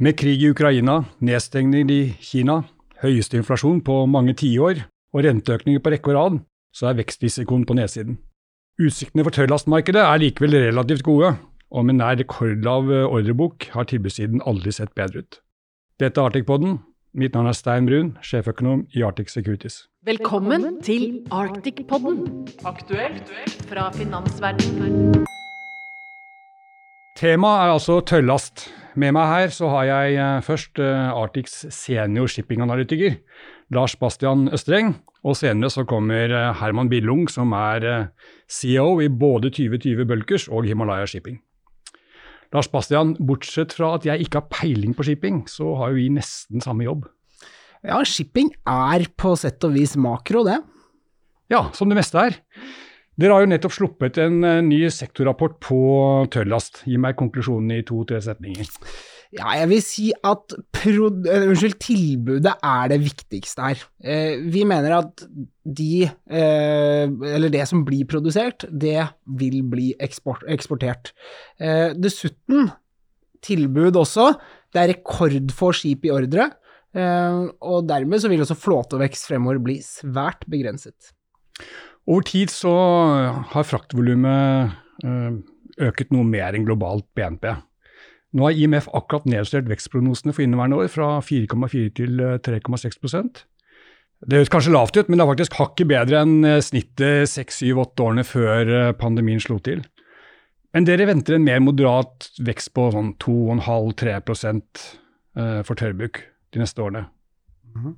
Med krig i Ukraina, nedstengning i Kina, høyeste inflasjon på mange tiår og renteøkninger på rekke og rad, så er vekstrisikoen på nedsiden. Utsiktene for tørrlastmarkedet er likevel relativt gode, og med nær rekordlav ordrebok har tilbudssiden aldri sett bedre ut. Dette er Arctic-podden. Mitt navn er Stein Brun, sjeføkonom i Arctic Securities. Velkommen til Arctic-podden, aktuelt fra finansverdenen. Temaet er altså tørrlast. Med meg her så har jeg eh, først eh, Arctics senior shippinganalytiker, Lars Bastian Østreng. Og senere så kommer eh, Herman Billung, som er CEO i både 2020 Bulkers og Himalaya Shipping. Lars Bastian, bortsett fra at jeg ikke har peiling på shipping, så har jo vi nesten samme jobb. Ja, shipping er på sett og vis makro, det. Ja, som det meste er. Dere har jo nettopp sluppet en uh, ny sektorrapport på tørrlast. Gi meg konklusjonen i to-tre setninger. Ja, jeg vil si at pro, uh, unnskyld, tilbudet er det viktigste her. Eh, vi mener at de, eller det som blir produsert, det vil bli eksport, eksportert. dessuten, tilbud også. Det er rekordfå skip i ordre. og dermed så vil også flåtevekst fremover bli svært begrenset. Over tid så har fraktvolumet eh, øket noe mer enn globalt BNP. Nå har IMF akkurat nedjustert vekstprognosene for inneværende år fra 4,4 til 3,6 eh, Det høres kanskje lavt ut, men det er faktisk hakket bedre enn eh, snittet 6-7-8 årene før pandemien slo til. Men dere venter en mer moderat vekst på sånn 2,5-3 for tørrbruk de neste årene. Mm -hmm.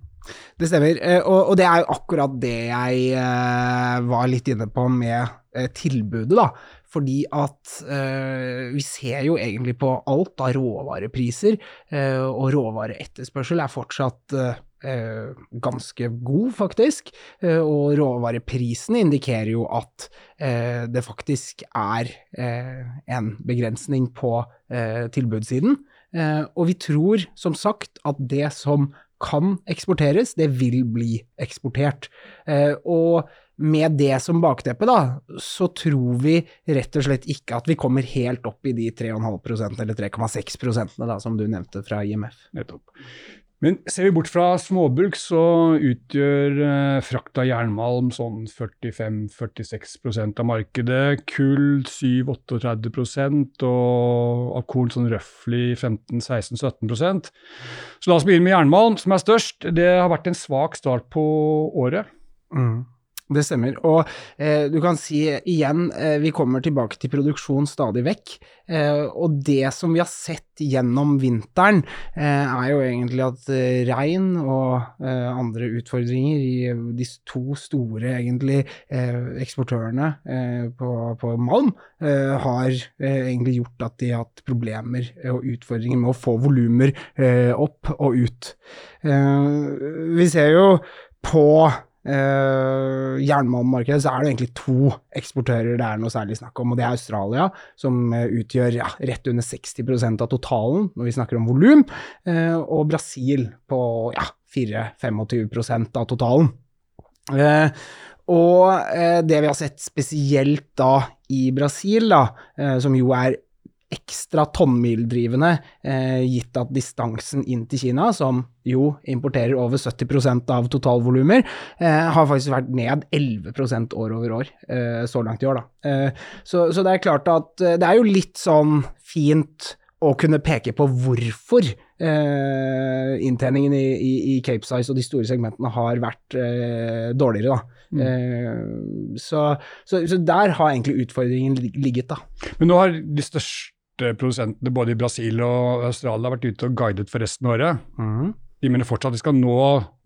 Det stemmer, eh, og, og, det er jo akkurat det jeg uh, var litt inne på med uh, tilbudet, da. Fordi at uh, vi ser jo egentlig på alt av råvarepriser, og råvareetterspørsel er fortsatt ganske god, faktisk. og råvareprisene indikerer jo at det faktisk er en begrensning på tilbudssiden. og vi tror som sagt at det som kan eksporteres, det vil bli eksportert. Eh, og med det som bakteppe, da, så tror vi rett og slett ikke at vi kommer helt opp i de 3,5% eller 3,6 da, som du nevnte fra IMF. Nettopp. Men ser vi bort fra småbulk, så utgjør eh, frakt av jernmalm sånn 45-46% av markedet. Kull 7-38% og av korn sånn røftlig 15-16-17% Så la oss begynne med jernmalm, som er størst. Det har vært en svak start på året. Mm. Det stemmer. Og eh, du kan si igjen, eh, vi kommer tilbake til produksjon stadig vekk. Eh, og det som vi har sett gjennom vinteren, eh, er jo egentlig at eh, regn og eh, andre utfordringer i de to store egentlig eksportørene på, på, malm har egentlig gjort at de har hatt problemer og utfordringer med å få volumer opp og ut. vi ser jo på Uh, jernmalmmarkedet så er det egentlig to eksportører det er noe særlig snakk om, og det er Australia, som uh, utgjør ja, rett under 60% av totalen når vi snakker om volum, uh, og Brasil på ja, 4-25% av totalen. og det vi har sett spesielt da i Brasil, da, som jo er ekstra tonnmildrivende, eh, gitt at distansen inn til Kina, som jo importerer over 70% av totalvolumer, eh, har faktisk vært ned 11% år over år eh, så langt i år. Da. Eh, så, så, det er klart at eh, det er jo litt sånn fint å kunne peke på hvorfor eh, inntjeningen i, i, i, Cape Size og de store segmentene har vært dårligere. da. Mm. Så, så, så, der har egentlig utfordringen ligget, da. Men nå har de største produsentene både i Brasil og Australia har vært ute og guidet for resten av året. Mm. De mener fortsatt at de skal nå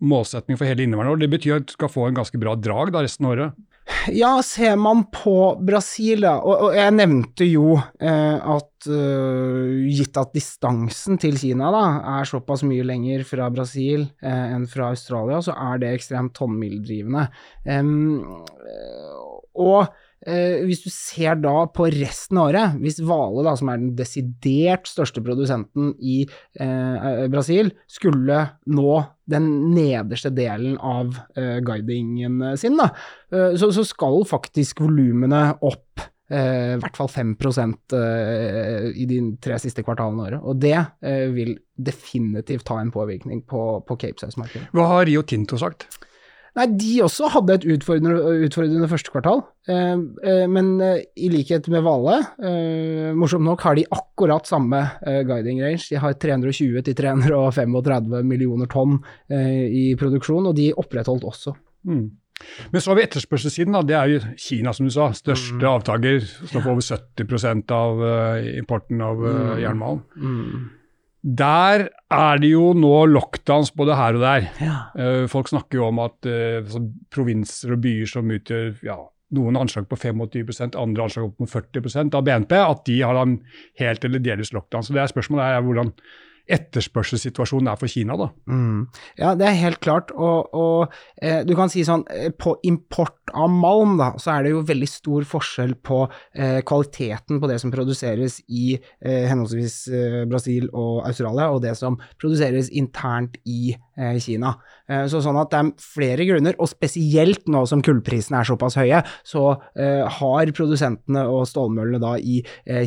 målsettingen for hele inneværende år. Det betyr at de skal få en ganske bra drag da resten av året. Ja, ser man på Brasil, og, og jeg nevnte jo eh, at uh, gitt at distansen til Kina da, er såpass mye lenger fra Brasil eh, enn fra Australia, så er det ekstremt tonnmildrivende. Um, og Eh, hvis du ser da på resten av året, hvis Vale, da, som er den desidert største produsenten i eh, Brasil, skulle nå den nederste delen av eh, guidingen sin, da, eh, så, så, skal faktisk volumene opp eh, i hvert fall 5 eh, i de tre siste kvartalene av året. Og det eh, vil definitivt ha en påvirkning på, på Cape Size-markedet. Hva har Rio Tinto sagt? Nei, de også hadde et utfordrende, utfordrende første kvartal, eh, eh, men eh, i likhet med Vale, morsomt nok, har de akkurat samme guiding range. De har 320 til 335 millioner tonn i produksjon, og de opprettholdt også. Mm. Men så har vi etterspørselssiden, da. Det er jo Kina, som du sa. Største mm. avtaker. Står for over 70% av importen av mm. jernmalm. Mm. Der er det jo nå lockdowns både her og der. Ja. Uh, folk snakker jo om at uh, provinser og byer som utgjør ja, noen anslag på 25% andre anslag på 40 av BNP, at de har en helt eller delvis lockdown. Så det er Spørsmålet er hvordan etterspørselssituasjonen er for Kina, da. Mm. Ja, det er helt klart. Og, og eh, du kan si sånn, eh, på import av malm, da, så er det jo veldig stor forskjell på eh, kvaliteten på det som produseres i eh, henholdsvis eh, Brasil og Australia, og det som produseres internt i eh, Kina. så sånn at det er flere grunner, og spesielt nå som kullprisene er såpass høye, så har produsentene og stålmøllene da i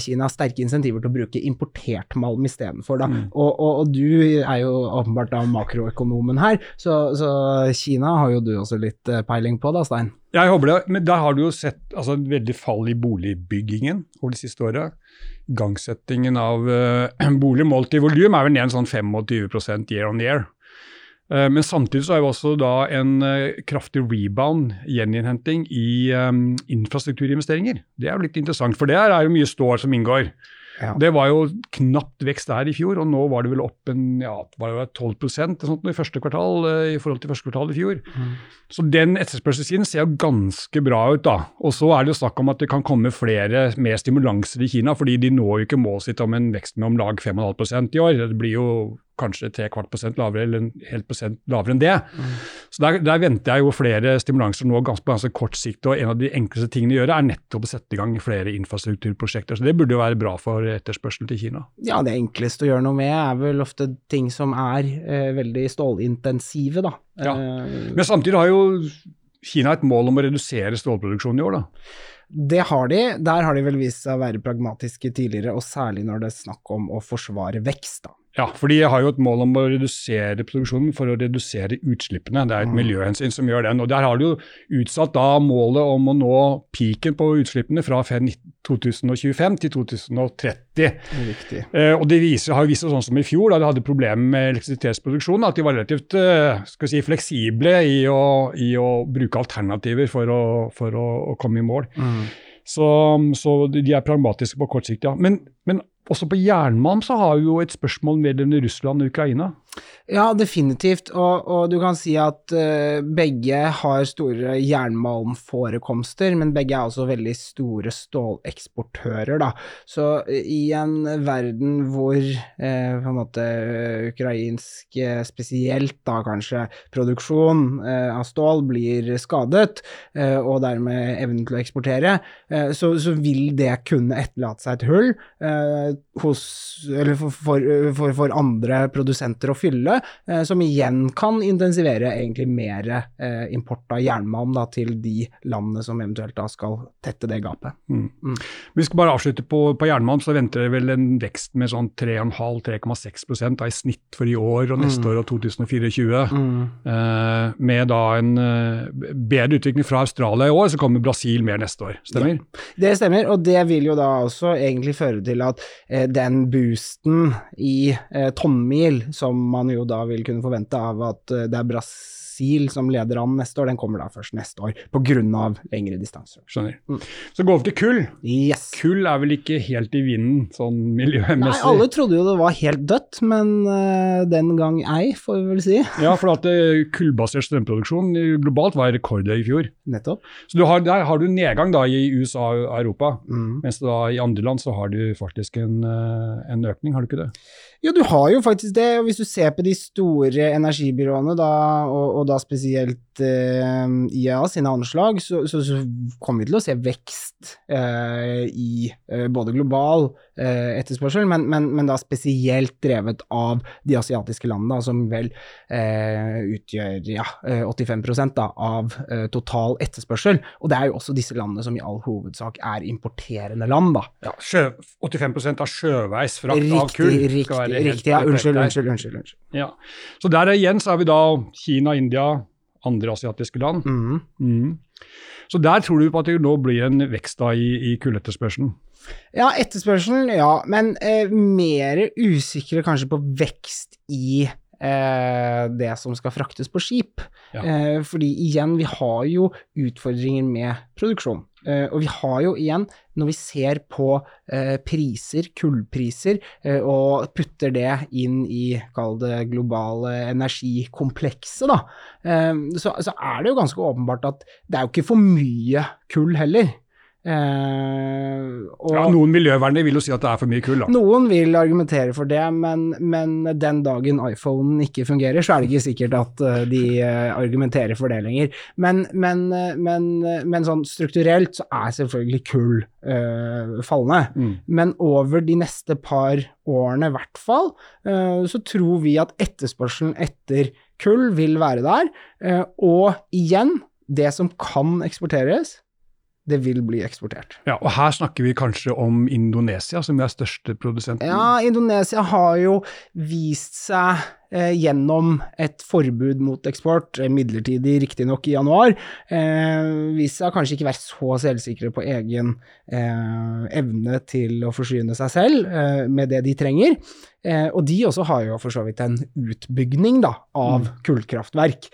Kina sterke insentiver til å bruke importert malm istedenfor. Mm. Og og, og, du er jo åpenbart da makroøkonomen her, så, så, Kina har jo du også litt eh, peiling på da, Stein? Jeg håper det, men der har du jo sett altså, et veldig fall i boligbyggingen over de siste åra. Gangsettingen av uh, bolig målt i volum er vel ned en sånn 25 year on year. Uh, men samtidig så er det også da en kraftig rebound, gjeninnhenting, i um, infrastrukturinvesteringer. Det er jo litt interessant, for det er jo mye stål som inngår. Ja. Det var jo knapt vekst der i fjor, og nå var det vel opp en ja, var det 12% sånt, i første kvartal eh, i forhold til første kvartal i fjor. Mm. Så den etterspørselssiden ser jo ganske bra ut, da. Og så er det jo snakk om at det kan komme flere med stimulanser i Kina, fordi de når jo ikke målet sitt om en vekst med om lag 5,5% i år. Det blir jo kanskje tre kvart prosent lavere eller en helt prosent lavere enn det. Mm. Så der, der, venter jeg jo flere stimulanser nå ganske på ganske kort sikt. og En av de enkleste tingene å gjøre er nettopp å sette i gang flere infrastrukturprosjekter. så Det burde jo være bra for etterspørselen til Kina. Ja, det enkleste å gjøre noe med er vel ofte ting som er eh, veldig stålintensive, da. Ja. Eh, Men samtidig har jo Kina et mål om å redusere stålproduksjonen i år, da. Det har de. Der har de vel vist seg å være pragmatiske tidligere, og særlig når det er snakk om å forsvare vekst. da. Ja, for de har jo et mål om å redusere produksjonen for å redusere utslippene. Det er et mm. miljøhensyn som gjør den. Og Der har de jo utsatt da målet om å nå peaken på utslippene fra 2025 til 2030. Riktig. Eh, og Det viser, har vist seg sånn som i fjor, da de hadde problemer med elektrisitetsproduksjon, at de var relativt eh, skal si, fleksible i å, i å bruke alternativer for å, for å, å komme i mål. Mm. Så, så, de er pragmatiske på kort sikt, ja. Men, men også på jernmalm så har vi jo et spørsmål mellom Russland og Ukraina. Ja, definitivt. Og, og, du kan si at uh, begge har store jernmalmforekomster, men begge er også veldig store ståleksportører, da. Så uh, i en verden hvor uh, på en måte ukrainsk, spesielt da kanskje, produksjon av stål blir skadet, og dermed evnen til å eksportere, så, så, vil det kunne etterlate seg et hull hos, for, for, for, for andre produsenter å fylle, eh, som igjen kan intensivere egentlig mer eh, import av jernmalm da, til de landene som eventuelt da skal tette det gapet. Mm. Mm. Vi skal bare avslutte på, på jernmalm, så venter det vel en vekst med sånn 3,5-3,6% i snitt for i år og neste mm. år og 2024. Mm. Eh, med da en eh, bedre utvikling fra Australia i år, så kommer Brasil mer neste år. Stemmer? Ja, det stemmer, og det vil jo da også egentlig føre til at eh, den boosten i eh, tonnmil som man jo da vil kunne forvente av at eh, det er Brasil som leder an neste år, den kommer da først neste år pga. lengre distanser. Skjønner. Mm. Så gå over til kull. Yes. Kull er vel ikke helt i vinden sånn miljømessig? Nei, alle trodde jo det var helt dødt, men uh, den gang ei, får vi vel si. ja, for at uh, kullbasert strømproduksjon globalt var rekordhøy i fjor. Nettopp. Så har, der har du nedgang da i USA og Europa, mm. mens da i andre land så har du faktisk en, uh, en økning, har du ikke det? Jo, du har jo faktisk det. og Hvis du ser på de store energibyråene, da, og, og, da spesielt eh, IA sine anslag, så, så, så, kommer vi til å se vekst eh, i eh, både global etterspørsel, men, men, men, da spesielt drevet av de asiatiske landene, som vel eh, utgjør ja, 85 eh, da, av eh, total etterspørsel. Og det er jo også disse landene som i all hovedsak er importerende land. da. Ja, sjø, 85% av sjøveisfrakt riktig, av kull. Riktig, riktig ja, unnskyld, unnskyld, unnskyld. unnskyld. Ja. Så der igjen så er vi da Kina, India, andre asiatiske land. Mm. Mm. Så der tror du på at det nå blir en vekst da i, i kulletterspørselen? Ja, etterspørselen, ja. Men eh, mer usikre kanskje på vekst i eh, det som skal fraktes på skip. Ja. Eh, fordi igjen, vi har jo utfordringer med produksjon. Uh, og vi har jo igjen, når vi ser på uh, priser, kullpriser, uh, og putter det inn i, kall det globale energikomplekset, da, så, så, er det jo ganske åpenbart at det er jo ikke for mye kull heller. Eh, ja, noen miljøvernere vil jo si at det er for mye kull, da. Noen vil argumentere for det, men, men den dagen iPhonen ikke fungerer, så er det ikke sikkert at uh, de uh, argumenterer for det lenger. Men, men, uh, men, sånn strukturelt så er selvfølgelig kull fallende. Mm. Men over de neste par årene i hvert fall, så tror vi at etterspørselen etter kull vil være der. og igjen, det som kan eksporteres, det vil bli eksportert. Ja, og Her snakker vi kanskje om Indonesia, som er største produsenten? Ja, Indonesia har jo vist seg eh, gjennom et forbud mot eksport, eh, midlertidig riktignok i januar, eh, vist seg kanskje ikke være så selvsikre på egen eh, evne til å forsyne seg selv eh, med det de trenger. Eh, og de også har jo for så vidt en utbygning da, av mm. kullkraftverk,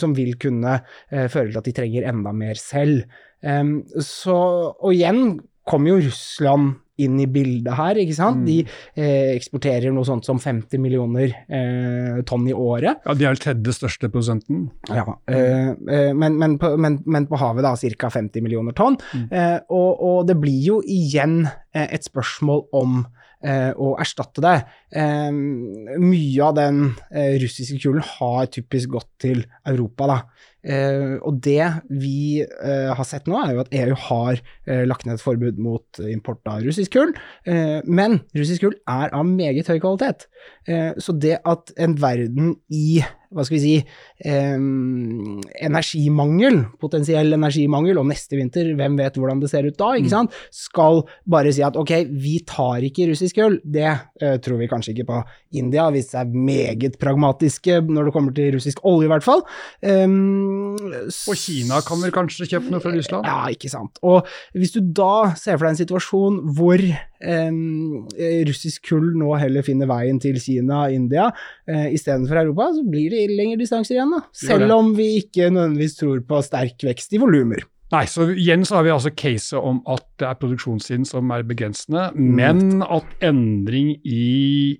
som vil kunne føre til at de trenger enda mer selv. Um, så, og igjen kommer jo Russland inn i bildet her, ikke sant. Mm. De eh, eksporterer noe sånt som 50 millioner eh, tonn i året. Ja, De er den tredje største prosenten. Ja, eh, eh, men, men, på, men, men, på, havet da ca. 50 millioner tonn. Mm. Eh, og, og, det blir jo igjen eh, et spørsmål om å erstatte det. mye av den russiske kulen har typisk gått til Europa, da. Uh, og det vi uh, har sett nå, er jo at EU har uh, lagt ned et forbud mot import av russisk kull. men russisk kull er av meget høy kvalitet. så det at en verden i hva skal vi si, energimangel, potensiell energimangel, og neste vinter, hvem vet hvordan det ser ut da, ikke mm. sant, skal bare si at ok, vi tar ikke russisk kull. Det tror vi kanskje ikke på. India vist seg meget pragmatiske når det kommer til russisk olje, i hvert fall. Um, og Kina kan vel kanskje kjøpe noe fra Russland? Ja, ikke sant. Og hvis du da ser for deg en situasjon hvor eh, russisk kull nå heller finner veien til Kina og India eh, istedenfor Europa, så blir det lengre distanser igjen, da. Selv om vi ikke nødvendigvis tror på sterk vekst i volumer. Nei, så igjen så har vi altså caset om at det er produksjonssiden som er begrensende, mm. men at endring i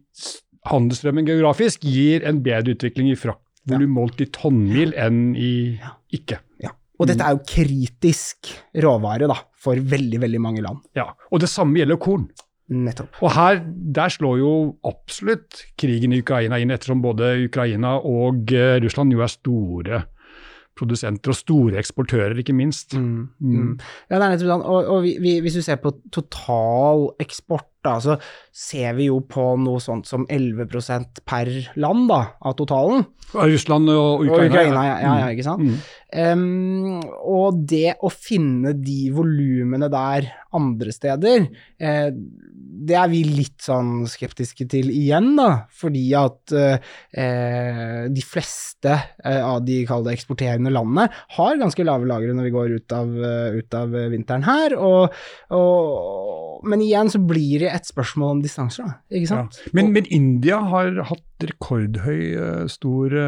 handelsstrømmen geografisk gir en bedre utvikling i frakt volum målt i tonnmil enn i ikke. Ja. Og dette er jo kritisk råvare da, for veldig, veldig mange land. Ja, og det samme gjelder korn. Nettopp. Og her, Der slår jo absolutt krigen i Ukraina inn, ettersom både Ukraina og uh, Russland jo er store produsenter og store eksportører, ikke minst. Mm, mm. mm. Ja, det er nettopp sånn. Og, og vi, vi, hvis du ser på total eksport, da, så ser vi jo på noe sånt som 11% per land da, av totalen. Russland og Ukraina. Og Ukraina ja, ja, ja, ikke sant. Mm. Um, og det å finne de volumene der andre steder, eh, det er vi litt sånn skeptiske til igjen, da. Fordi at eh, de fleste eh, av de kalde eksporterende landene har ganske lave lagre når vi går ut av, uh, ut av vinteren her. Og, og, men igjen så blir det et spørsmål om distanser, da. Ikke sant? Ja. Men, men, India har hatt rekordhøy uh, stor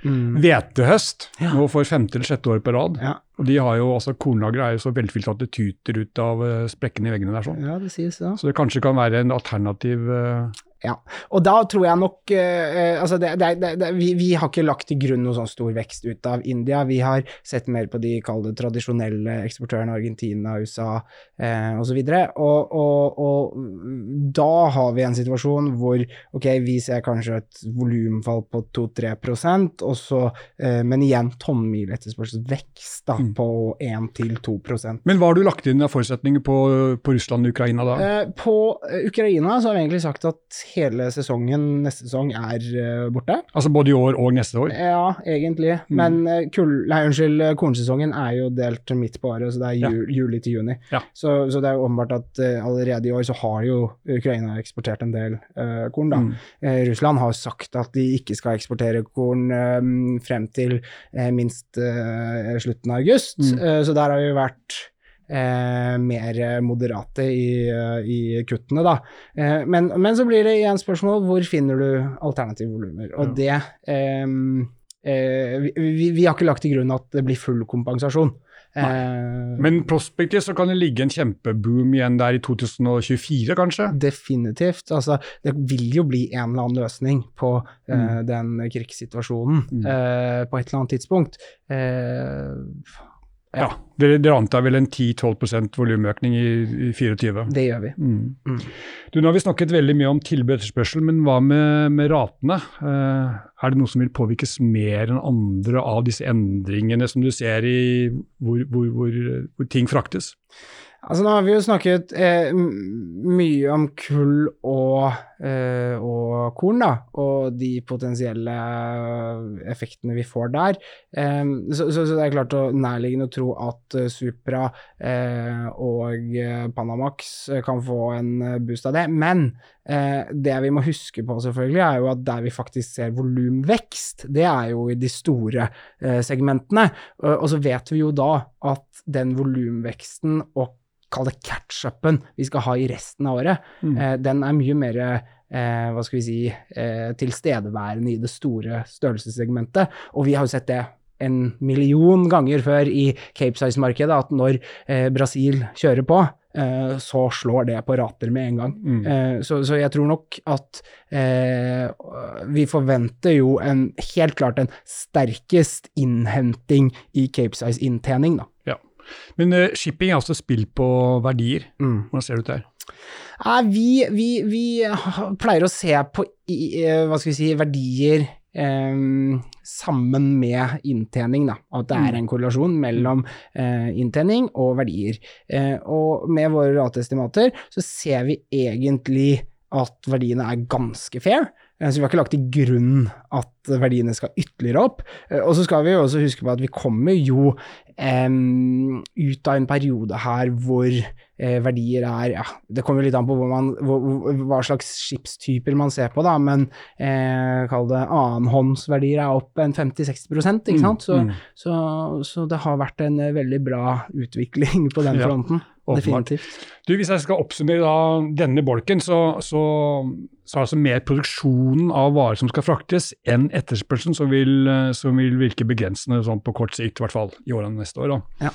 hvetehøst Mm. ja. nå for femte eller sjette år på rad. Ja. Og de har jo, altså Kornlageret er jo så velfylt at det tyter ut av uh, sprekkene i veggene der. sånn. Ja, det sies ja. Så det kanskje kan være en alternativ uh, Ja, og da tror jeg nok uh, altså det, det, det, vi, vi, har ikke lagt til grunn noe sånn stor vekst ut av India. Vi har sett mer på de kalde tradisjonelle eksportørene, Argentina, USA uh, osv. Og, og, og, og da har vi en situasjon hvor ok, vi ser kanskje et volumfall på 2-3% og så, uh, men igjen tonnmil etterspørselsvekst da, mm. på 1-2% Men hva har du lagt inn av forutsetninger på, på Russland og Ukraina da? Uh, på Ukraina så har vi egentlig sagt at hele sesongen neste sesong er uh, borte. Altså både i år og neste år? Ja, egentlig. Mm. Men uh, kul, nei, unnskyld, eh, kornsesongen er jo delt midt på året, så det er jul, ja. juli til juni. Ja. Så, så, det er jo åpenbart at uh, allerede i år så har jo Ukraina eksportert en del korn, da. Mm. Russland har sagt at de ikke skal eksportere korn frem til minst slutten av august, mm. så der har vi vært eh, mer moderate i, i kuttene, da. Eh, men, men, så blir det igjen spørsmål hvor finner du alternative volumer? Og det eh, vi, vi, har ikke lagt til grunn at det blir full kompensasjon. Nei. men prospektivt så kan det ligge en kjempeboom igjen der i 2024, kanskje? Definitivt. Altså, det vil jo bli en eller annen løsning på uh, mm. den krigssituasjonen mm. uh, på et eller annet tidspunkt. Uh, ja. ja. Dere, dere, antar vel en 10-12 volumøkning i, i 24? Det gjør vi. Mm. Mm. Du, nå har vi snakket veldig mye om tilbud og etterspørsel, men hva med, med ratene? Uh, er det noe som vil påvirkes mer enn andre av disse endringene som du ser i hvor, hvor, hvor, hvor ting fraktes? Altså, nå har vi jo snakket eh, mye om kull og, og, korn, da, og de potensielle effektene vi får der. Eh, så, så, så, det er klart å nærliggende å tro at Supra eh, og Panamax kan få en boost av det. Men eh, det vi må huske på, selvfølgelig, er jo at der vi faktisk ser volumvekst, det er jo i de store segmentene. og så vet vi jo da at den volumveksten og kall det catch-upen vi skal ha i resten av året, mm. eh, den er mye mer eh, hva skal vi si, eh, tilstedeværende i det store størrelsessegmentet. Og vi har jo sett det en million ganger før i Cape Size-markedet, at når eh, Brasil kjører på, eh, så slår det på rater med en gang. Mm. Eh, så, så, jeg tror nok at vi forventer jo en, helt klart en sterkest innhenting i Cape Size-inntjening, da. Men uh, shipping er også spill på verdier. Mm. Hvordan ser det ut der? Eh, vi, vi, vi, pleier å se på uh, hva skal vi si, verdier um, sammen med inntjening. Da. At det er mm. en korrelasjon mellom uh, inntjening og verdier. og med våre rateestimater så ser vi egentlig at verdiene er ganske fair. Så vi har ikke lagt til grunn at verdiene skal ytterligere opp. Og så skal vi jo også huske på at vi kommer jo um, ut av en periode her hvor uh, verdier er ja, Det kommer litt an på man, hvor, hva slags skipstyper man ser på, da, men uh, kall det annenhåndsverdier er opp en 50-60 ikke mm, sant? Så, mm. så, så, det har vært en eh, veldig bra utvikling på den fronten. Ja, definitivt. Du, hvis jeg skal oppsummere da, denne bolken, så, så, så er altså mer produksjonen av varer som skal fraktes, enn etterspørselen som vil, eh, som vil virke begrensende sånn på kort sikt, i hvert fall i årene neste år. Da. Ja.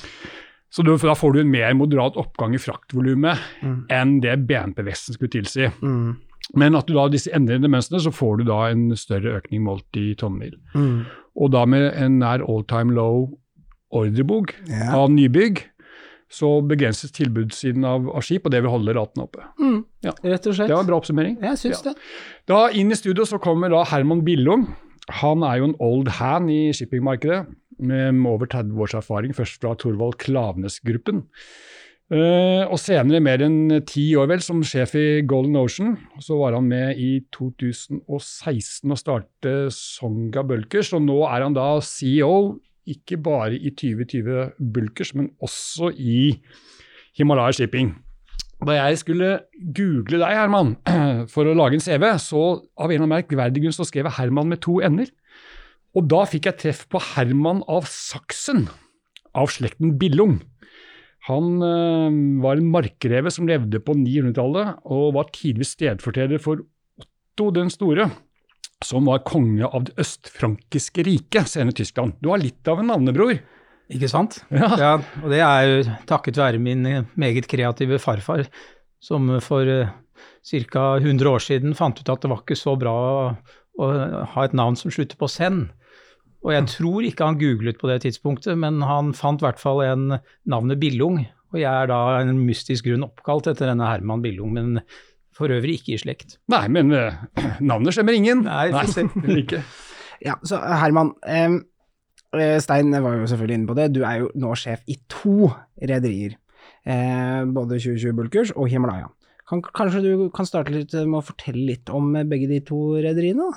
Så du, da får du en mer moderat oppgang i fraktvolumet mm. enn det BNP-veksten skulle tilsi. Mm. Men at du da disse endrede mønstrene, så får du da en større økning målt i tonnmil. Mm. Og da med en nær all time low ordrebok ja. av nybygg, så begrenses tilbudssiden av, av, skip, og det vil holde raten oppe. Mm, ja. Rett og slett. Det var en bra oppsummering. Jeg syns ja. det. Da Inn i studio så kommer da Herman Billum. Han er jo en old hand i shippingmarkedet med over 30 års erfaring, først fra Thorvald Klaveness-gruppen. Uh, og senere mer enn ti år vel som sjef i Golden Ocean. Så var han med i 2016 og startet Songa Bulkers, og nå er han da CEO, ikke bare i 2020 Bulkers, men også i Himalaya Shipping. Da jeg skulle google deg, Herman, for å lage en CV, så av en eller annen merkverdig grunn så skrev jeg Herman med to ender. Og da fikk jeg treff på Herman av Saksen, av slekten Billung. Han øh, var en markreve som levde på 900-tallet, og var tidvis stedfortreder for Otto den store, som var konge av det østfrankiske riket, senere Tyskland. Du har litt av en navnebror. Ikke sant? Ja. ja. Og det er jo takket være min meget kreative farfar, som for ca. 100 år siden fant ut at det var ikke så bra å ha et navn som slutter på Send. Og jeg tror ikke han googlet på det tidspunktet, men han fant i hvert fall en navnet Billung. Og jeg er da en mystisk grunn oppkalt etter denne Herman Billung, men for øvrig ikke i slekt. Nei, men uh, navnet skjemmer ingen. Nei, Nei ikke. Ja, så Herman, eh, Stein var jo selvfølgelig inne på det. Du er jo nå sjef i to rederier. Eh, både 2020 Bulkers og Himalaya. Kan, kanskje du kan starte litt med å fortelle litt om begge de to rederiene?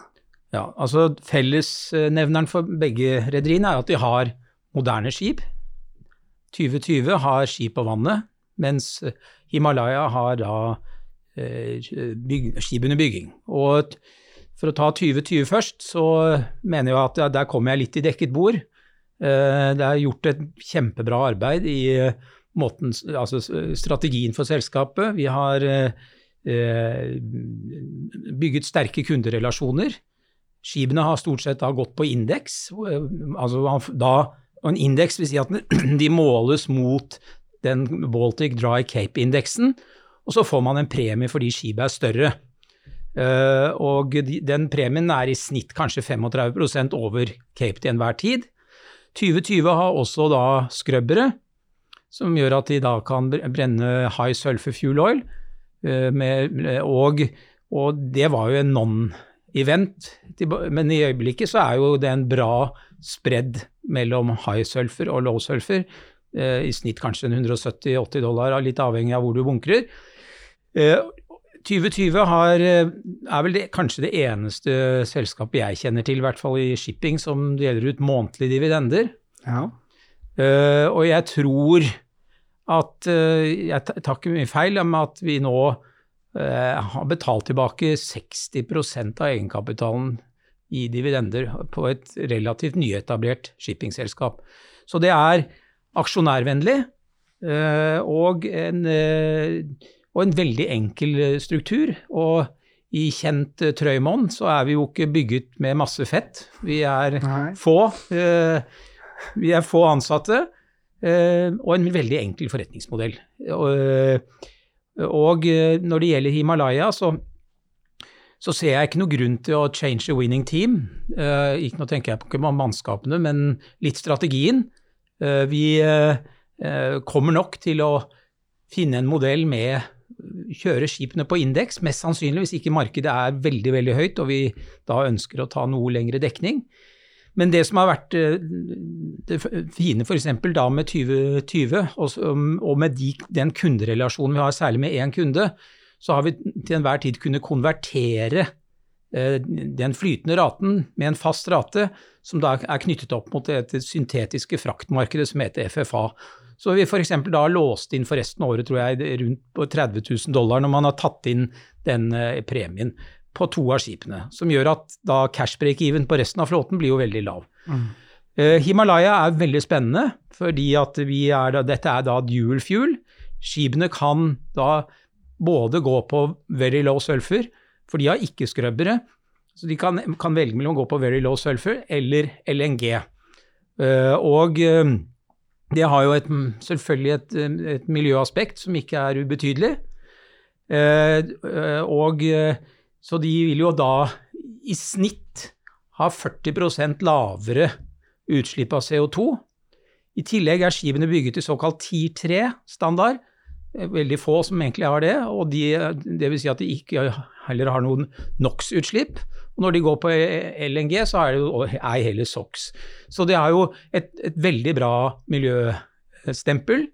Ja, altså Fellesnevneren for begge rederiene er at de har moderne skip. 2020 har skip på vannet, mens Himalaya har da eh, skip under bygging. Og for å ta 2020 først, så mener jeg at der kommer jeg litt i dekket bord. Eh, det er gjort et kjempebra arbeid i måten, altså strategien for selskapet. Vi har eh, bygget sterke kunderelasjoner. Skipene har stort sett gått på indeks. Altså en indeks vil si at de måles mot den Baltic Dry Cape-indeksen, og så får man en premie fordi skipet er større. Uh, og de, den premien er i snitt kanskje 35% over Cape til enhver tid. 2020 har også da skrøbbere som gjør at de da kan brenne high sulfur fuel oil. Uh, med, og, og, det var jo en non-event, men i øyeblikket så er jo det en bra spredd mellom high sulfur og low sulfur. Uh, I snitt kanskje 170-80 dollar, litt avhengig av hvor du bunkrer. 2020 har, er vel det, kanskje det eneste selskapet jeg kjenner til, i hvert fall i shipping, som deler ut månedlige dividender. Ja. Uh, og jeg tror at uh, Jeg tar ikke mye feil om at vi nå uh, har betalt tilbake 60% av egenkapitalen i dividender på et relativt nyetablert shippingselskap. Så det er aksjonærvennlig og en og en veldig enkel eh, struktur. Og i kjent uh, Trøymon så er vi jo ikke bygget med masse fett. Vi er Nei. få. Uh, vi er få ansatte. Og en veldig enkel forretningsmodell. og når det gjelder Himalaya, så, så, ser jeg ikke noe grunn til å change a winning team. ikke nå tenker jeg på mannskapene, men litt strategien. vi kommer nok til å finne en modell med kjøre skipene på indeks, mest sannsynlig hvis ikke markedet er veldig veldig høyt og vi da ønsker å ta noe lengre dekning. Men det som har vært eh, det fine f.eks. da med 2020, og med de, den kunderelasjonen vi har, særlig med én kunde, så har vi til enhver tid kunnet konvertere eh, den flytende raten med en fast rate, som da er knyttet opp mot det syntetiske fraktmarkedet som heter FFA. Så vi f.eks. da låst inn for resten av året, tror jeg, rundt på 30 000 dollar når man har tatt inn den eh, premien på to av skipene. Som gjør at da cash break-even på resten av flåten blir jo veldig lav. Mm. Uh, Himalaya er veldig spennende, fordi at er da, dette er da dual fuel. Skipene kan da både gå på very low sulfur, for de har ikke skrubbere. Så de kan, kan, velge mellom å gå på very low sulfur eller LNG. Uh, og uh, det har jo et, selvfølgelig et, et, miljøaspekt som ikke er ubetydelig. Eh, og så de vil jo da i snitt ha 40% lavere utslipp av CO2. I tillegg er skipene bygget i såkalt Tier 3-standard. Veldig få som egentlig har det, og de, det vil si at de ikke heller har noen NOx-utslipp. Og når de går på LNG, så er det jo ei heller SOx. Så det er jo et, et veldig bra miljøstempel.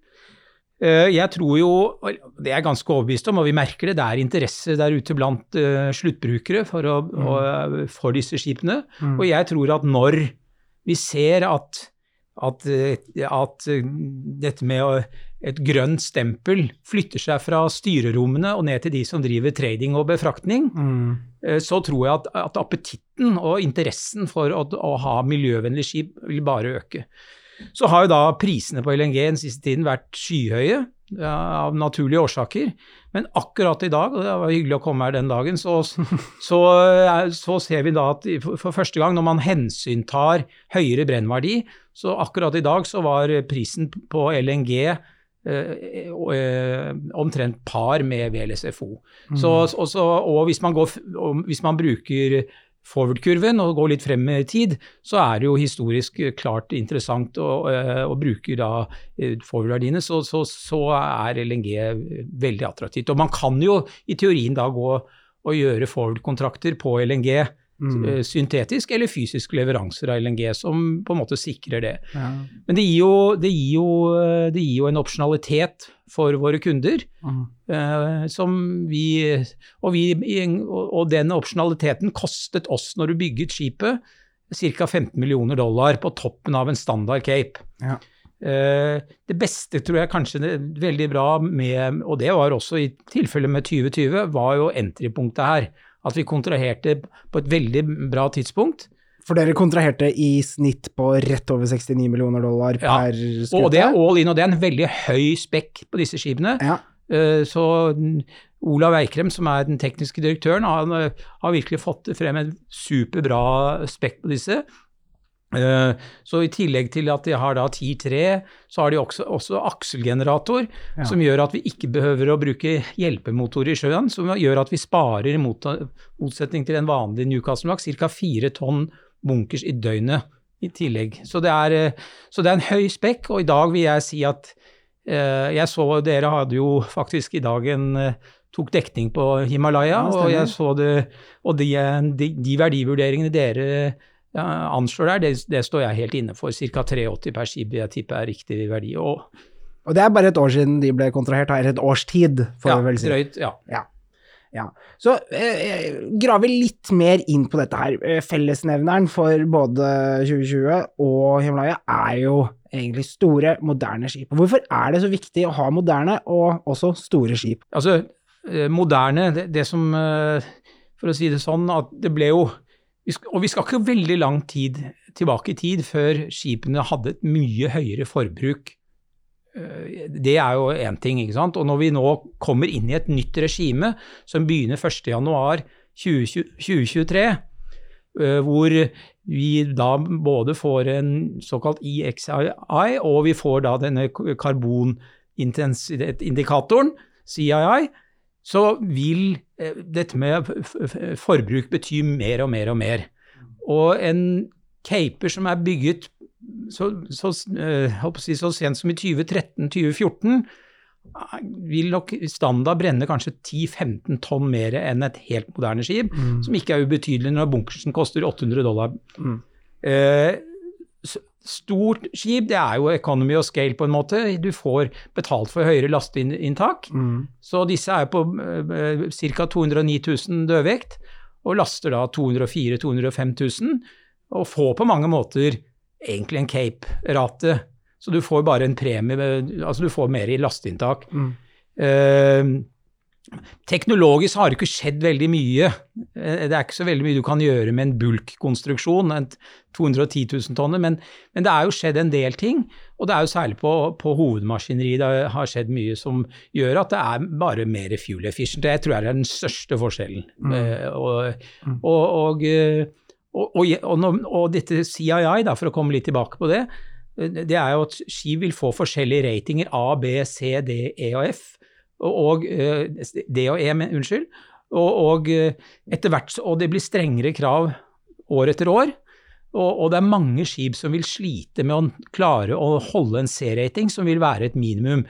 Eh, jeg tror jo, det er jeg ganske overbevist om, og vi merker det, det er interesse der ute blant uh, sluttbrukere for, å, mm. og, for, disse skipene. Mm. Og jeg tror at når vi ser at, at, at dette med et grønt stempel flytter seg fra styrerommene og ned til de som driver trading og befraktning, mm. Eh, så tror jeg at, at, appetitten og interessen for å, å ha miljøvennlig skip vil bare øke. Så har jo da prisene på LNG den siste tiden vært skyhøye av naturlige årsaker. Men akkurat i dag, og det var hyggelig å komme her den dagen, så, så, så ser vi da at for første gang når man hensyntar høyere brennverdi, så akkurat i dag så var prisen på LNG eh, eh, omtrent par med VLSFO. Så, også, og hvis man, går, hvis man bruker forward-kurven og går litt frem i tid, så er det jo historisk klart interessant å, eh, å bruke da eh, forward-verdiene, så, så, så er LNG veldig attraktivt. Og man kan jo i teorien da gå og gjøre forward-kontrakter på LNG Mm. eh, syntetisk eller fysisk leveranser av LNG, som på en måte sikrer det. Ja. Men det gir jo, det gir jo, det gir jo en opsjonalitet for våre kunder. Mm. Uh, som vi og, vi og, og den opsjonaliteten kostet oss, når du bygget skipet, ca. 15 millioner dollar på toppen av en standard Cape. Ja. Uh, det beste tror jeg kanskje det, veldig bra med, og det var også i tilfelle med 2020, var jo entry-punktet her. At vi kontraherte på et veldig bra tidspunkt. For dere kontraherte i snitt på rett over 69 millioner dollar Ja, per skute? Og det er all in, og det er en veldig høy spekk på disse skipene. Ja. Eh, Så Olav Eikrem, som er den tekniske direktøren, han eh, har virkelig fått frem en superbra spekk på disse. Eh, Så i tillegg til at de har da Tier 3, så har de også, også akselgenerator, Ja. som gjør at vi ikke behøver å bruke hjelpemotorer i sjøen, som gjør at vi sparer, i mot, motsetning til en vanlig Newcastle-laks, ca. fire tonn bunkers i døgnet i tillegg. Så det, er, eh, så det er en høy spekk, og i dag vil jeg si at eh, jeg så dere hadde jo faktisk i dag en tok dekning på Himalaya, Ja, og jeg så det, og de, de, de verdivurderingene dere anslår der, det, det står jeg helt inne for. Ca. 83 per skip jeg tipper er riktig verdi. Og Og det er bare et år siden de ble kontrahert, eller et års tid, får ja, vi vel si. drøyt, ja. Ja. Så eh, grave litt mer inn på dette her. Eh, Fellesnevneren for både 2020 og Himalaya er jo egentlig store, moderne skip. Hvorfor er det så viktig å ha moderne og også store skip? Altså, eh, moderne, det, det som eh, For å si det sånn, at det ble jo Og vi skal ikke veldig lang tid tilbake i tid før skipene hadde et mye høyere forbruk. Eh, Det er jo én ting, ikke sant. Og når vi nå kommer inn i et nytt regime som begynner 1.1.2023, eh, hvor vi da både får en såkalt EXI, og vi får da denne karbonintensitetsindikatoren, CII, så vil eh, dette med forbruk bety mer og mer og mer. Og en caper som er bygget så, så, eh, si, så sent som i 2013-2014, eh, vil nok standard brenne kanskje 10-15 tonn mer enn et helt moderne skip, som ikke er ubetydelig når bunkersen koster 800 dollar. Mm. Eh, stort skip, det er jo economy og scale på en måte. Du får betalt for høyere lasteinntak. Mm. Så disse er på uh, ca. 209 000 dødvekt, og laster da 204 000-205 000, og får på mange måter egentlig en Cape-rate. Så du får bare en premie, altså du får mer i lasteinntak. Mm. Eh, teknologisk har det ikke skjedd veldig mye. Eh, det er ikke så veldig mye du kan gjøre med en bulkkonstruksjon, en 210 000 tonner, men, men det er jo skjedd en del ting. Og det er jo særlig på, på hovedmaskineri det har skjedd mye som gjør at det er bare mer fuel efficient. Det tror jeg er den største forskjellen. Eh, og, og, og, eh, og, og, og, og dette CII, da, for å komme litt tilbake på det, eh, det er jo at skip vil få forskjellige ratinger A, B, C, D, E og F. Og, eh, D og E, men, unnskyld. Og, og eh, etter hvert, og det blir strengere krav år etter år. Og, og det er mange skip som vil slite med å klare å holde en C-rating, som vil være et minimum.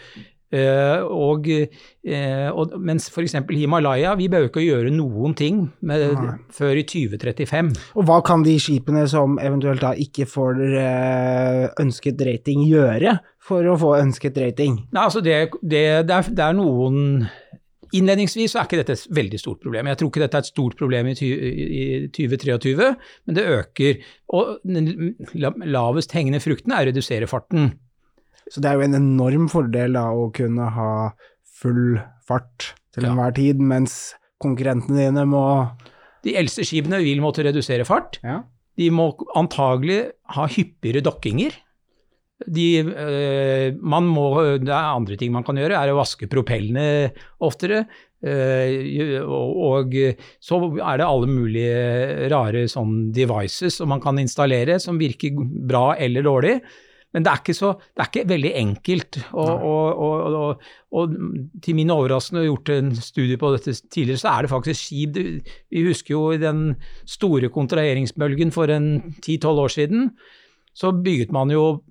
Eh, og, eh, og, mens f.eks. Himalaya, vi behøver ikke å gjøre noen ting med, før i 2035. Og hva kan de skipene som eventuelt da ikke får eh, ønsket rating gjøre for å få ønsket rating? Nei, altså det, det, det, er, det er noen Innledningsvis så er ikke dette et veldig stort problem. Jeg tror ikke dette er et stort problem i 2023, men det øker. Og den lavest hengende frukten er å redusere farten. Så det er jo en enorm fordel da å kunne ha full fart til Ja. enhver tid, mens konkurrentene dine må De eldste skipene vil måtte redusere fart. Ja. De må antagelig ha hyppigere dokkinger. De, øh, man må, det er andre ting man kan gjøre, er å vaske propellene oftere. Øh, og, og så er det alle mulige rare sånn devices som man kan installere som virker bra eller dårlig. Men det er ikke, så, det er ikke veldig enkelt. Og, og, og, og, til min overraskende, gjort en studie på dette tidligere, så er det faktisk skip Vi husker jo den store kontraheringsbølgen for en 10-12 år siden. Så bygget man jo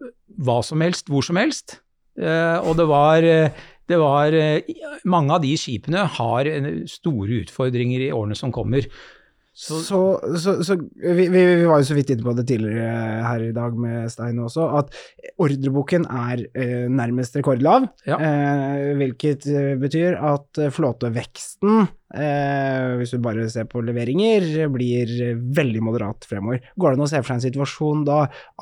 hva som helst, hvor som helst. Eh, og det var, det var Mange av de skipene har store utfordringer i årene som kommer. Så, så, så, så vi, vi, vi, var jo så vidt inne på det tidligere her i dag med Stein også, at ordreboken er eh, nærmest rekordlav. Ja. Eh, hvilket eh, betyr at flåteveksten, eh, hvis du bare ser på leveringer, blir veldig moderat fremover. Går det an å se for seg en situasjon da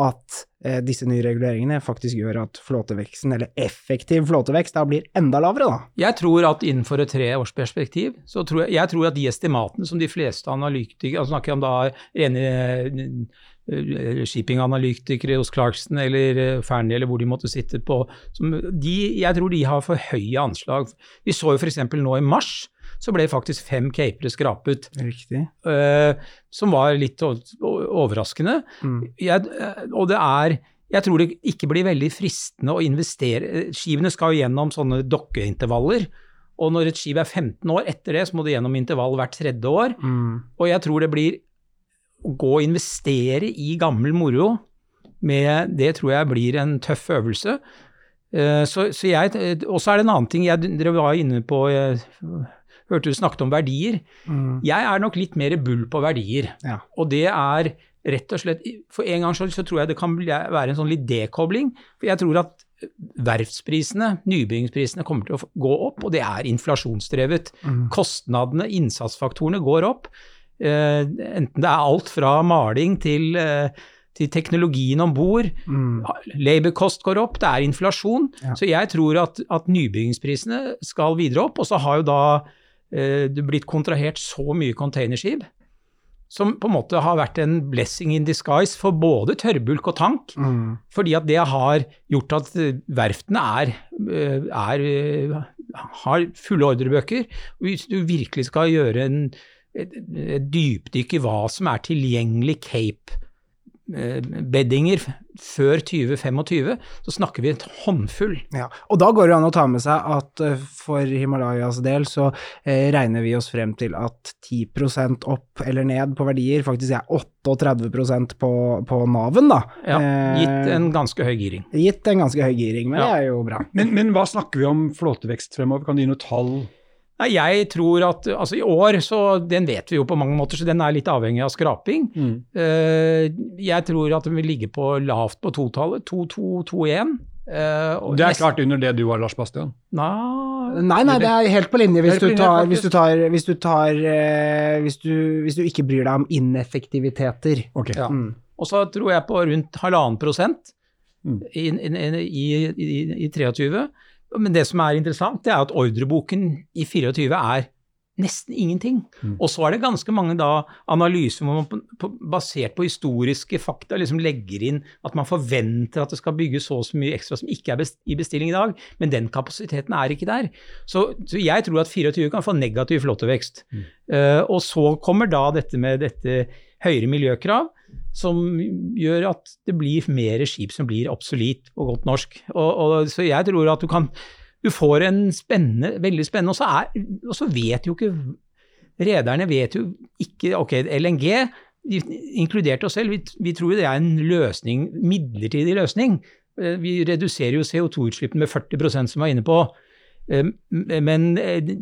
at Eh, disse nye reguleringene faktisk gjør at flåteveksten, eller effektiv flåtevekst, da blir enda lavere, da? Jeg tror at innenfor et treårsperspektiv, så tror jeg, jeg tror at de estimatene som de fleste analytikere, altså snakker om da rene eh, shippinganalytikere hos Clarkson eller Fernie Fearnley eller hvor de måtte sitte på, de, jeg tror de har for høye anslag. Vi så jo f.eks. nå i mars så ble faktisk fem capere skrapet. Riktig. Uh, som var litt overraskende. Mm. Jeg, eh, og det er Jeg tror det ikke blir veldig fristende å investere Skivene skal jo gjennom sånne dokkeintervaller. Og når et skip er 15 år etter det, så må det gjennom intervall hvert tredje år. Mm. Og jeg tror det blir å gå og investere i gammel moro med Det tror jeg blir en tøff øvelse. Uh, så, så jeg, Og så er det en annen ting jeg, Dere var inne på hørte du snakket om verdier. Mm. Jeg er nok litt mer bull på verdier. Ja. Og det er rett og slett For en gangs skyld så tror jeg det kan være en sånn litt dekobling. For jeg tror at verftsprisene, nybyggingsprisene, kommer til å gå opp, og det er inflasjonsdrevet. Mm. Kostnadene, innsatsfaktorene, går opp. Eh, enten det er alt fra maling til eh, til teknologien om bord. Mm. Labour-kost går opp, det er inflasjon. Ja. Så jeg tror at, at nybyggingsprisene skal videre opp. Og så har jo da Eh, det blitt kontrahert så mye containerskip som på en måte har vært en blessing in disguise for både tørrbulk og tank. Mm. Fordi at det har gjort at verftene er, eh, er, har fulle ordrebøker. Hvis du virkelig skal gjøre en, et, et dypdykk i hva som er tilgjengelig Cape Eh, beddinger før 2025, så snakker vi et håndfull. Ja, og da går det an å ta med seg at eh, for Himalayas del så eh, regner vi oss frem til at 10% opp eller ned på verdier faktisk er 38% på, på Naven, da. Ja, gitt en ganske høy giring. Gitt en ganske høy giring, men ja. det er jo bra. Men, men hva snakker vi om flåtevekst fremover, kan du gi noe tall? Nei, jeg tror at altså i år, så den vet vi jo på mange måter, så den er litt avhengig av skraping. Mm. Uh, jeg tror at den vil ligge på lavt på totallet, 2-2-2-1. Uh, det er klart under det du har, Lars Bastian? Nei, nei, nei, det er helt på linje hvis, du tar, hvis du tar, hvis du, tar uh, hvis, du, hvis du, ikke bryr deg om ineffektiviteter. Okay. Ja. Mm. Og så tror jeg på rundt halvannen prosent mm. i, i, i, i 23. Men det som er interessant, det er at ordreboken i 24 er nesten ingenting. Mm. Og så er det ganske mange da analyser hvor man på, på, basert på historiske fakta liksom legger inn at man forventer at det skal bygges så og så mye ekstra som ikke er best, i bestilling i dag, men den kapasiteten er ikke der. Så, så jeg tror at 24 kan få negativ flåtevekst. Mm. Uh, og så kommer da dette med dette høyere miljøkrav som gjør at det blir mer skip som blir absolutt på godt norsk. Og, og, så jeg tror at du kan Du får en spennende, veldig spennende Og så, er, og så vet jo ikke Rederne vet jo ikke Ok, LNG inkludert oss selv, vi, vi tror jo det er en løsning, midlertidig løsning. Eh, vi reduserer jo CO2-utslippene med 40% som vi var inne på. Eh, men eh,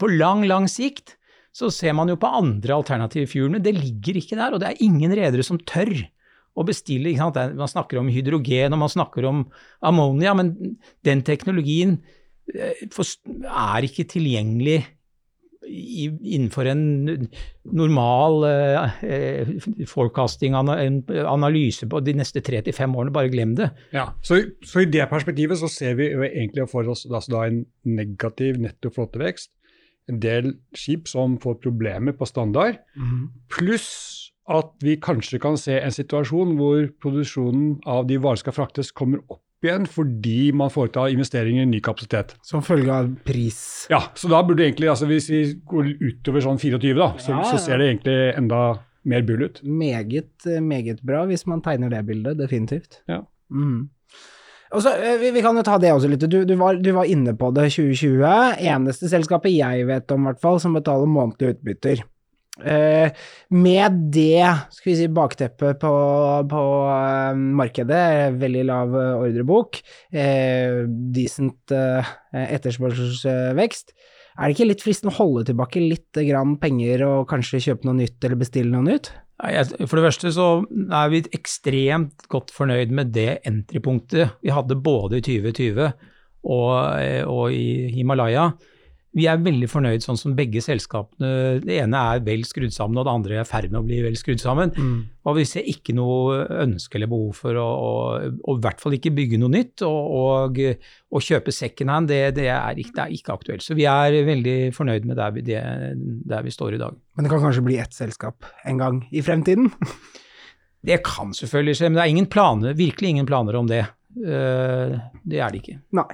på lang, lang sikt så ser man jo på andre alternative fuelene. Det ligger ikke der, og det er ingen redere som tør å bestille. Man snakker om hydrogen og man snakker om ammonia, men den teknologien eh, er ikke tilgjengelig innenfor en normal uh, forecasting, en analyse på de neste tre til fem årene. Bare glem det. Ja, så, så, i det perspektivet så ser vi egentlig for oss altså en negativ netto flåtevekst en del skip som får problemer på standard, mm. pluss at vi kanskje kan se en situasjon hvor produksjonen av de varene skal fraktes, kommer opp igjen fordi man foretar investeringer i ny kapasitet. Som følge av pris? Ja, så da burde egentlig, altså hvis vi går utover sånn 24, da, så, ja, ja. så ser det egentlig enda mer bull ut. Meget, meget bra hvis man tegner det bildet, definitivt. Ja. Mm. Så, eh, vi, vi kan jo ta det også litt. Du, du, var, du var inne på det 2020. Eneste selskapet jeg vet om, hvert fall, som betaler månedlige utbytter. Eh, med det skal vi si, bakteppet på, på eh, markedet, veldig lav eh, ordrebok, eh, decent eh, etterspørselsvekst, er det ikke litt fristende å holde tilbake litt grann penger og kanskje kjøpe noe nytt eller bestille noe nytt? For det første så er vi ekstremt godt fornøyd med det entry-punktet vi hadde både i 2020 og, og i Himalaya. Vi er veldig fornøyd sånn som begge selskapene Det ene er vel skrudd sammen, og det andre er i ferd med å bli vel skrudd sammen. Mm. Og vi ser ikke noe ønske eller behov for å, å i hvert fall ikke bygge noe nytt. Og, å kjøpe second hand, det, det, er ikke, det, er ikke, aktuelt. Så vi er veldig fornøyd med der vi, det, der vi står i dag. Men det kan kanskje bli ett selskap en gang i fremtiden? det kan selvfølgelig skje, men det er ingen planer, virkelig ingen planer om det. Uh, det er det ikke. Nei.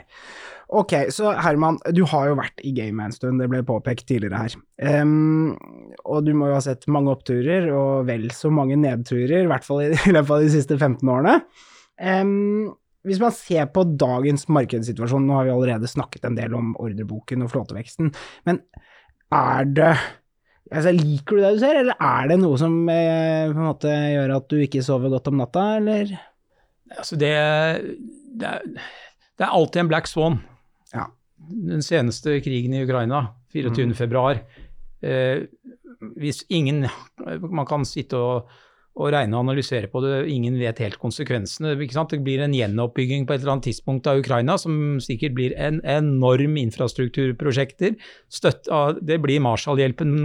Ok, så Herman, du har jo vært i gamet en stund, det ble påpekt tidligere her. Um, og du må jo ha sett mange oppturer og vel så mange nedturer, i hvert fall i, i løpet av de siste 15 årene. Um, hvis man ser på dagens markedssituasjon, nå har vi allerede snakket en del om ordreboken og flåteveksten, men er det altså, Liker du det du ser, eller er det noe som eh, på en måte gjør at du ikke sover godt om natta, eller? Altså, det, det, er, det er alltid en black swan den seneste krigen i Ukraina, 24.2. Mm. Eh, hvis ingen Man kan sitte og, og, regne og analysere på det, ingen vet helt konsekvensene. Det blir en gjenoppbygging på et eller annet tidspunkt av Ukraina som sikkert blir en enorm infrastrukturprosjekter. Støtt, det blir Marshallhjelpen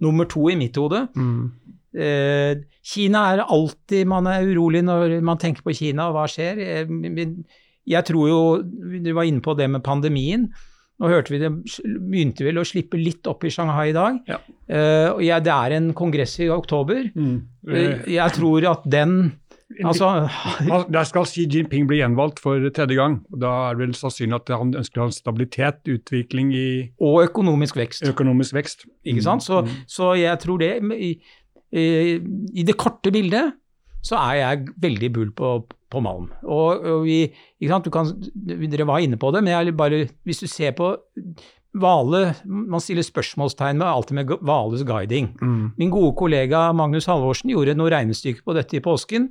nummer to i mitt hode. Mm. Eh, Kina er alltid man er urolig når man tenker på Kina, hva skjer? Eh, jeg tror jo Du var inne på det med pandemien. Nå hørte vi det begynte vel å slippe litt opp i Shanghai i dag. Ja. Uh, ja, det er en kongress i oktober. Mm. Uh, jeg tror at den Altså, Der skal Xi Jinping bli gjenvalgt for tredje gang. og Da er det vel sannsynlig at han ønsker å ha stabilitet, utvikling i Og økonomisk vekst. Økonomisk vekst. Ikke sant? Så, mm. så jeg tror det i, i, i, det korte bildet så er jeg veldig bull på, på Malm. Og, og vi, kan, dere var inne på det, men bare, hvis du ser på Vale, Man stiller spørsmålstegn med alltid med Vales guiding. Mm. Min gode kollega Magnus Halvorsen gjorde noe regnestykke på dette i påsken,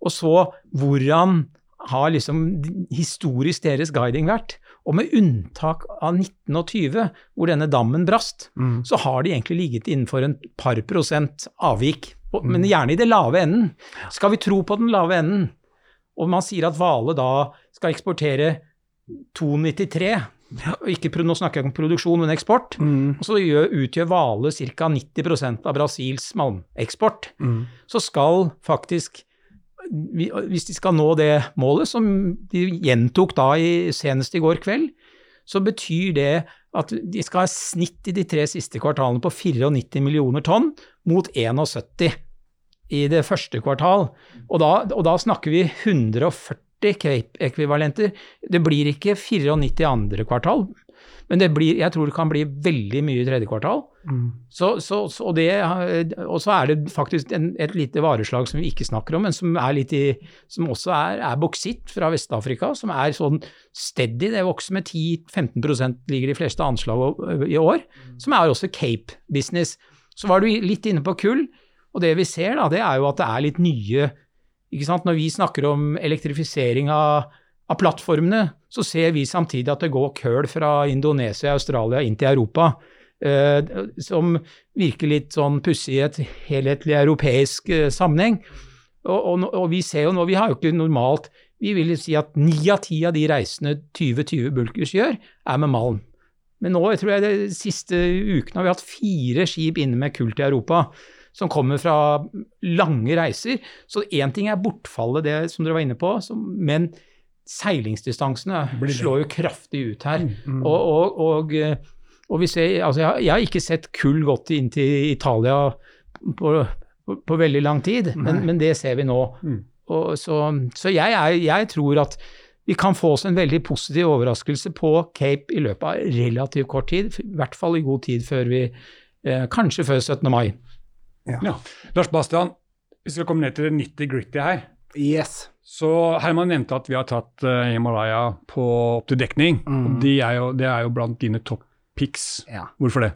og så hvordan har liksom historisk deres guiding vært. Og med unntak av 1920, hvor denne dammen brast, mm. så har de egentlig ligget innenfor en par prosent avvik men mm. gjerne i det lave enden. Skal vi tro på den lave enden, og man sier at Vale da skal eksportere 293 ikke, Nå snakker jeg om produksjon, men eksport. Mm. Og så utgjør Vale ca. 90 av Brasils malmeksport. Mm. Så skal faktisk Hvis de skal nå det målet, som de gjentok da i, senest i går kveld, så betyr det at de skal ha snitt i de tre siste kvartalene på 94 millioner tonn mot 71 i det første kvartal. Og da, og da snakker vi 140 Cape-ekvivalenter. Det blir ikke 94 i andre kvartal, men det blir, jeg tror det kan bli veldig mye i tredje kvartal. Mm. Så, så, så, det, og, så er det faktisk en, et lite vareslag som vi ikke snakker om, men som, er i, som også er, er boksitt fra Vest-Afrika, som er sånn steady. Det vokser med 10-15% ligger de fleste anslag i år. Som er også Cape-business. Så var du litt inne på kull. Og det vi ser, da, det er jo at det er litt nye ikke sant? Når vi snakker om elektrifisering av, av plattformene, så ser vi samtidig at det går køl fra Indonesia og Australia inn til Europa. Eh, som virker litt sånn pussig i et helhetlig europeisk eh, sammenheng. Og, og, og, vi ser jo nå, vi har jo ikke normalt Vi vil si at ni av ti av de reisene 2020 Bulkers gjør, er med malm. Men nå jeg tror jeg de siste ukene har vi hatt fire skip inne med kull til Europa som kommer fra lange reiser. Så én ting er bortfallet, det som dere var inne på, som, men seilingsdistansene slår jo kraftig ut her. Mm, mm. Og, og, og, vi ser, altså jeg, jeg, har ikke sett kull gått inn til Italia på, på, på veldig lang tid, men, men, det ser vi nå. Mm. så, så jeg, er, jeg tror at vi kan få oss en veldig positiv overraskelse på Cape i løpet av relativt kort tid, i hvert fall i god tid før vi eh, Kanskje før 17. mai. Ja. ja. Lars Bastian, vi skal komme ned til det nitty-gritty her. Yes. Så Herman nevnte at vi har tatt uh, Himalaya på opp til dekning. Mm. og de er jo, Det er jo blant dine topp picks. Ja. Hvorfor det?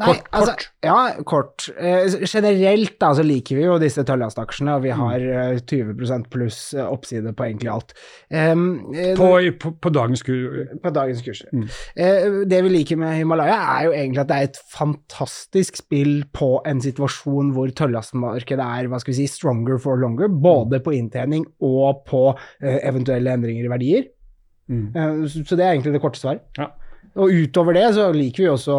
Nei, Kort, altså, kort. ja, kort. Eh, generelt da, så liker vi jo disse tøllast-aksjene, og vi Mm. har eh, 20 pluss eh, oppside på egentlig alt. Um, eh, På, på, på dagens kurs? på dagens kurs. Mm. Eh, det vi liker med Himalaya, er jo egentlig at det er et fantastisk spill på en situasjon hvor tøllastmarkedet er hva skal vi si, stronger for longer, både på inntjening og på eh, eventuelle endringer i verdier. Mm. Så, så det er egentlig det korte svaret. Ja. Og utover det så liker vi også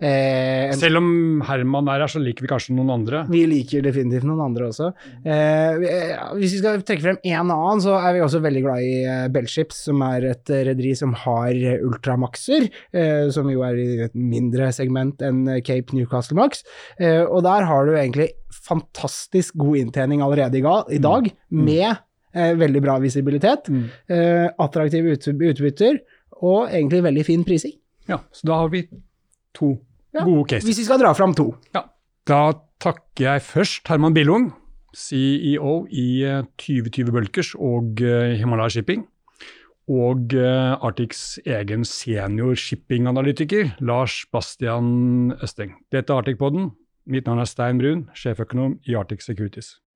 eh, Selv om Herman er her, så liker vi kanskje noen andre. vi liker definitivt noen andre også. Eh, eh, hvis vi skal trekke frem én annen, så er vi også veldig glad i eh, Bellships, som er et rederi som har Ultramaxer, eh, som jo er i et mindre segment enn Cape Newcastle Max. Eh, og der har du egentlig fantastisk god inntjening allerede i, i dag, med eh, veldig bra visibilitet, Mm. eh, attraktive ut, utbytter og egentlig veldig fin prising. Ja, så da har vi to Ja. gode cases. Hvis vi skal dra fram to. Ja. Da takker jeg først Herman Billung, CEO i eh, 2020 Bulkers og eh, Himalaya Shipping. Og eh, Arctics egen senior shippinganalytiker, Lars Bastian Østeng. Dette er Arctic-podden. Mitt navn er Stein Brun, sjeføkonom i Arctic Securities.